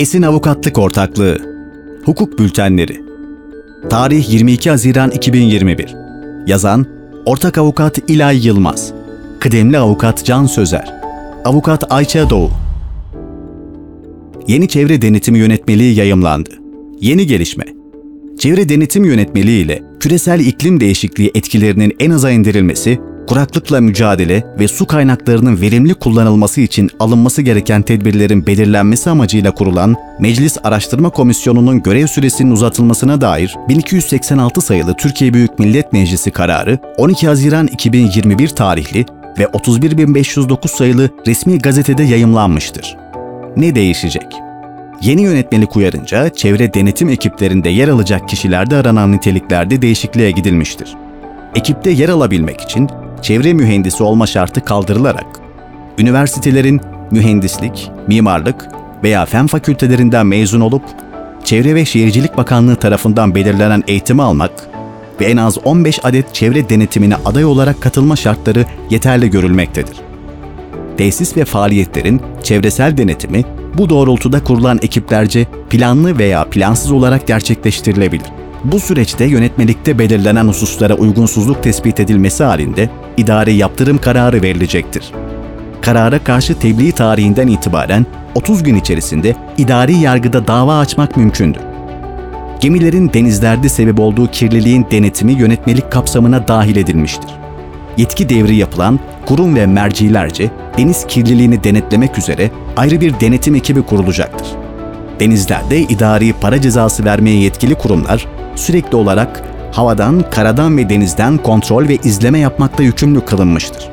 Esin Avukatlık Ortaklığı. Hukuk Bültenleri. Tarih 22 Haziran 2021 Yazan Ortak Avukat İlay Yılmaz. Kıdemli Avukat Can Sözer. Avukat Ayça Doğu. Yeni Çevre Denetimi Yönetmeliği yayımlandı. Yeni gelişme. Çevre Denetim Yönetmeliği ile küresel iklim değişikliği etkilerinin en aza indirilmesi, kuraklıkla mücadele ve su kaynaklarının verimli kullanılması için alınması gereken tedbirlerin belirlenmesi amacıyla kurulan Meclis Araştırma Komisyonu'nun görev süresinin uzatılmasına dair 1286 sayılı Türkiye Büyük Millet Meclisi kararı 12 Haziran 2021 tarihli ve 31509 sayılı resmi gazetede yayımlanmıştır. Ne değişecek? Yeni yönetmelik uyarınca çevre denetim ekiplerinde yer alacak kişilerde aranan niteliklerde değişikliğe gidilmiştir. Ekipte yer alabilmek için çevre mühendisi olma şartı kaldırılarak üniversitelerin mühendislik, mimarlık veya fen fakültelerinden mezun olup Çevre ve Şehircilik Bakanlığı tarafından belirlenen eğitimi almak ve en az 15 adet çevre denetimine aday olarak katılma şartları yeterli görülmektedir. Tesis ve faaliyetlerin çevresel denetimi bu doğrultuda kurulan ekiplerce planlı veya plansız olarak gerçekleştirilebilir. Bu süreçte yönetmelikte belirlenen hususlara uygunsuzluk tespit edilmesi halinde idari yaptırım kararı verilecektir. Karara karşı tebliğ tarihinden itibaren 30 gün içerisinde idari yargıda dava açmak mümkündür. Gemilerin denizlerde sebep olduğu kirliliğin denetimi yönetmelik kapsamına dahil edilmiştir. Yetki devri yapılan kurum ve mercilerce deniz kirliliğini denetlemek üzere ayrı bir denetim ekibi kurulacaktır. Denizlerde idari para cezası vermeye yetkili kurumlar sürekli olarak havadan, karadan ve denizden kontrol ve izleme yapmakla yükümlü kılınmıştır.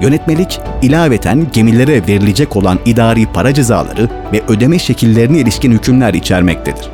Yönetmelik, ilaveten gemilere verilecek olan idari para cezaları ve ödeme şekillerine ilişkin hükümler içermektedir.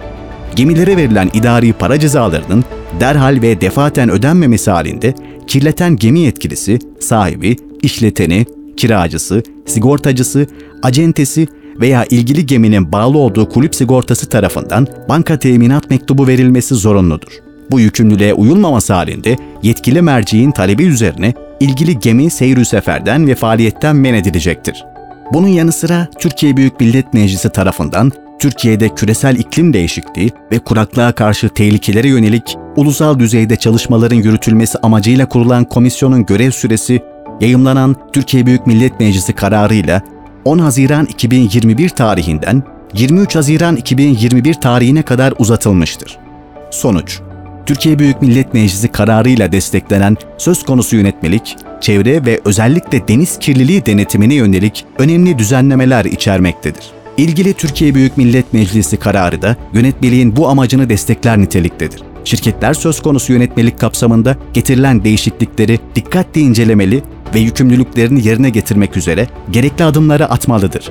Gemilere verilen idari para cezalarının derhal ve defaten ödenmemesi halinde kirleten gemi yetkilisi, sahibi, işleteni, kiracısı, sigortacısı, acentesi veya ilgili geminin bağlı olduğu kulüp sigortası tarafından banka teminat mektubu verilmesi zorunludur. Bu yükümlülüğe uyulmaması halinde yetkili merciğin talebi üzerine ilgili gemi seyir seferden ve faaliyetten men edilecektir. Bunun yanı sıra Türkiye Büyük Millet Meclisi tarafından Türkiye'de küresel iklim değişikliği ve kuraklığa karşı tehlikelere yönelik ulusal düzeyde çalışmaların yürütülmesi amacıyla kurulan komisyonun görev süresi yayımlanan Türkiye Büyük Millet Meclisi kararıyla 10 Haziran 2021 tarihinden 23 Haziran 2021 tarihine kadar uzatılmıştır. Sonuç Türkiye Büyük Millet Meclisi kararıyla desteklenen söz konusu yönetmelik, çevre ve özellikle deniz kirliliği denetimine yönelik önemli düzenlemeler içermektedir. İlgili Türkiye Büyük Millet Meclisi kararı da yönetmeliğin bu amacını destekler niteliktedir. Şirketler söz konusu yönetmelik kapsamında getirilen değişiklikleri dikkatli incelemeli ve yükümlülüklerini yerine getirmek üzere gerekli adımları atmalıdır.